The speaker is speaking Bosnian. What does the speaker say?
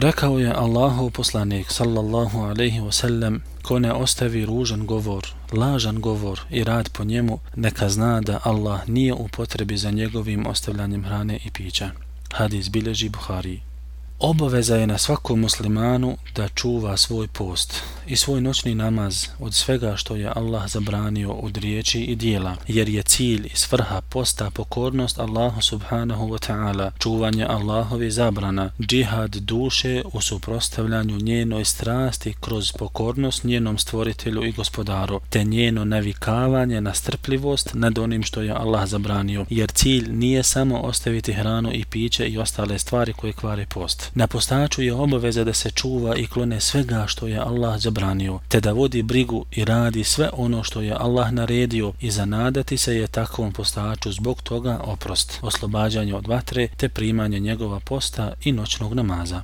Rekao je Allahu poslanik sallallahu alaihi wasallam ko ne ostavi ružan govor, lažan govor i rad po njemu, neka zna da Allah nije u potrebi za njegovim ostavljanjem hrane i pića. Hadis bileži Buhari. Obaveza je na svakom muslimanu da čuva svoj post i svoj noćni namaz od svega što je Allah zabranio od riječi i dijela, jer je cilj i svrha posta pokornost Allahu subhanahu wa ta'ala, čuvanje Allahovi zabrana, džihad duše u suprostavljanju njenoj strasti kroz pokornost njenom stvoritelju i gospodaru, te njeno navikavanje na strpljivost nad onim što je Allah zabranio, jer cilj nije samo ostaviti hranu i piće i ostale stvari koje kvare post. Na postaču je obaveza da se čuva i klone svega što je Allah zabranio, te da vodi brigu i radi sve ono što je Allah naredio i zanadati se je takvom postaču zbog toga oprost, oslobađanje od vatre te primanje njegova posta i noćnog namaza.